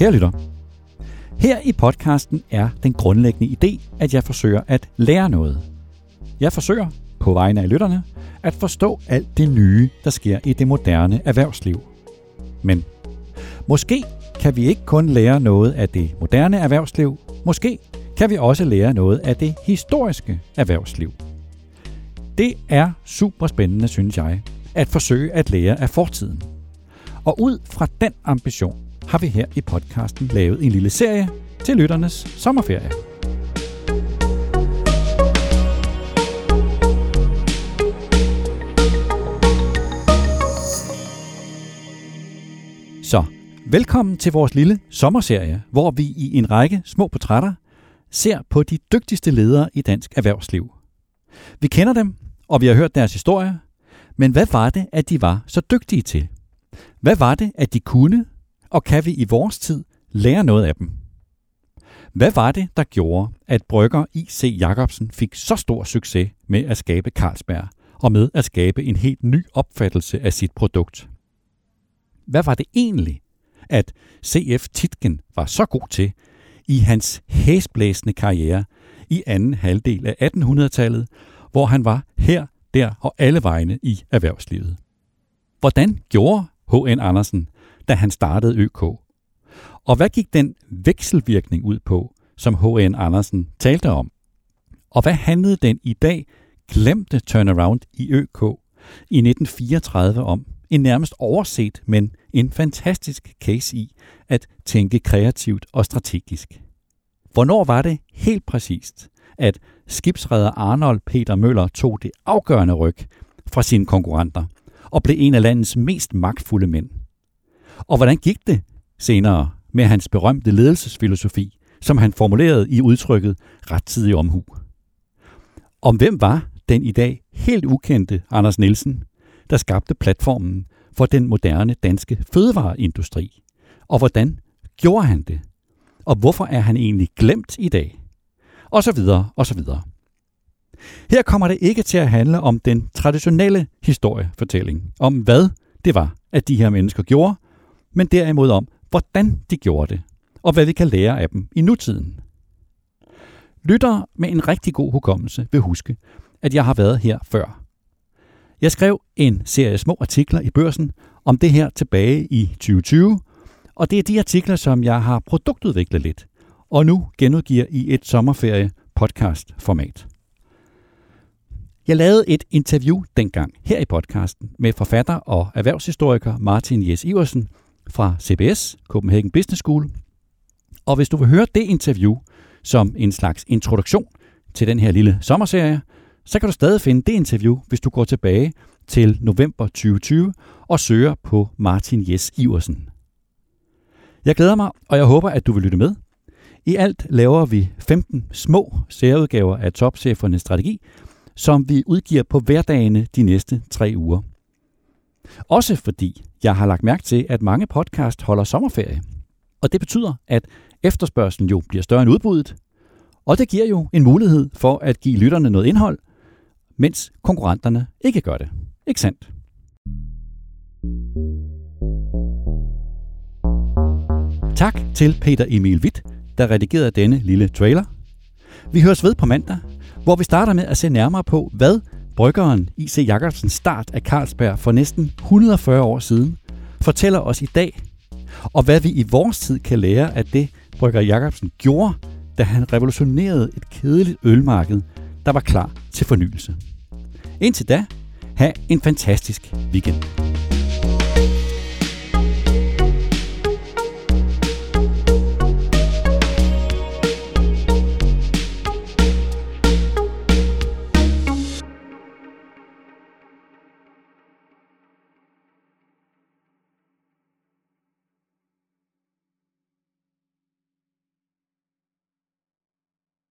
Kære lytter, her i podcasten er den grundlæggende idé, at jeg forsøger at lære noget. Jeg forsøger, på vegne af lytterne, at forstå alt det nye, der sker i det moderne erhvervsliv. Men måske kan vi ikke kun lære noget af det moderne erhvervsliv, måske kan vi også lære noget af det historiske erhvervsliv. Det er super spændende, synes jeg, at forsøge at lære af fortiden. Og ud fra den ambition har vi her i podcasten lavet en lille serie til lytternes sommerferie. Så, velkommen til vores lille sommerserie, hvor vi i en række små portrætter ser på de dygtigste ledere i dansk erhvervsliv. Vi kender dem, og vi har hørt deres historier, men hvad var det, at de var så dygtige til? Hvad var det, at de kunne, og kan vi i vores tid lære noget af dem? Hvad var det, der gjorde, at Brygger I.C. Jacobsen fik så stor succes med at skabe Carlsberg, og med at skabe en helt ny opfattelse af sit produkt? Hvad var det egentlig, at C.F. Titgen var så god til i hans hæsblæsende karriere i anden halvdel af 1800-tallet, hvor han var her, der og alle vegne i erhvervslivet? Hvordan gjorde H.N. Andersen, da han startede ØK? Og hvad gik den vekselvirkning ud på, som H.N. Andersen talte om? Og hvad handlede den i dag glemte turnaround i ØK i 1934 om? En nærmest overset, men en fantastisk case i at tænke kreativt og strategisk. Hvornår var det helt præcist, at skibsredder Arnold Peter Møller tog det afgørende ryg fra sine konkurrenter og blev en af landets mest magtfulde mænd? Og hvordan gik det senere med hans berømte ledelsesfilosofi, som han formulerede i udtrykket rettidig omhu? Om hvem var den i dag helt ukendte Anders Nielsen, der skabte platformen for den moderne danske fødevareindustri? Og hvordan gjorde han det? Og hvorfor er han egentlig glemt i dag? Og så videre, og så videre. Her kommer det ikke til at handle om den traditionelle historiefortælling, om hvad det var, at de her mennesker gjorde, men derimod om, hvordan de gjorde det, og hvad vi kan lære af dem i nutiden. Lytter med en rigtig god hukommelse vil huske, at jeg har været her før. Jeg skrev en serie små artikler i børsen om det her tilbage i 2020, og det er de artikler, som jeg har produktudviklet lidt, og nu genudgiver i et sommerferie podcast format. Jeg lavede et interview dengang her i podcasten med forfatter og erhvervshistoriker Martin Jes Iversen fra CBS, Copenhagen Business School. Og hvis du vil høre det interview som en slags introduktion til den her lille sommerserie, så kan du stadig finde det interview, hvis du går tilbage til november 2020 og søger på Martin Jes Iversen. Jeg glæder mig, og jeg håber, at du vil lytte med. I alt laver vi 15 små særudgaver af topchefernes strategi, som vi udgiver på hverdagene de næste tre uger. Også fordi jeg har lagt mærke til, at mange podcast holder sommerferie. Og det betyder, at efterspørgselen jo bliver større end udbuddet, og det giver jo en mulighed for at give lytterne noget indhold, mens konkurrenterne ikke gør det. Ikke sandt? Tak til Peter Emil Witt, der redigerede denne lille trailer. Vi høres ved på mandag, hvor vi starter med at se nærmere på, hvad bryggeren I.C. Jacobsens start af Carlsberg for næsten 140 år siden fortæller os i dag, og hvad vi i vores tid kan lære af det, brygger Jacobsen gjorde, da han revolutionerede et kedeligt ølmarked, der var klar til fornyelse. Indtil da, have en fantastisk weekend.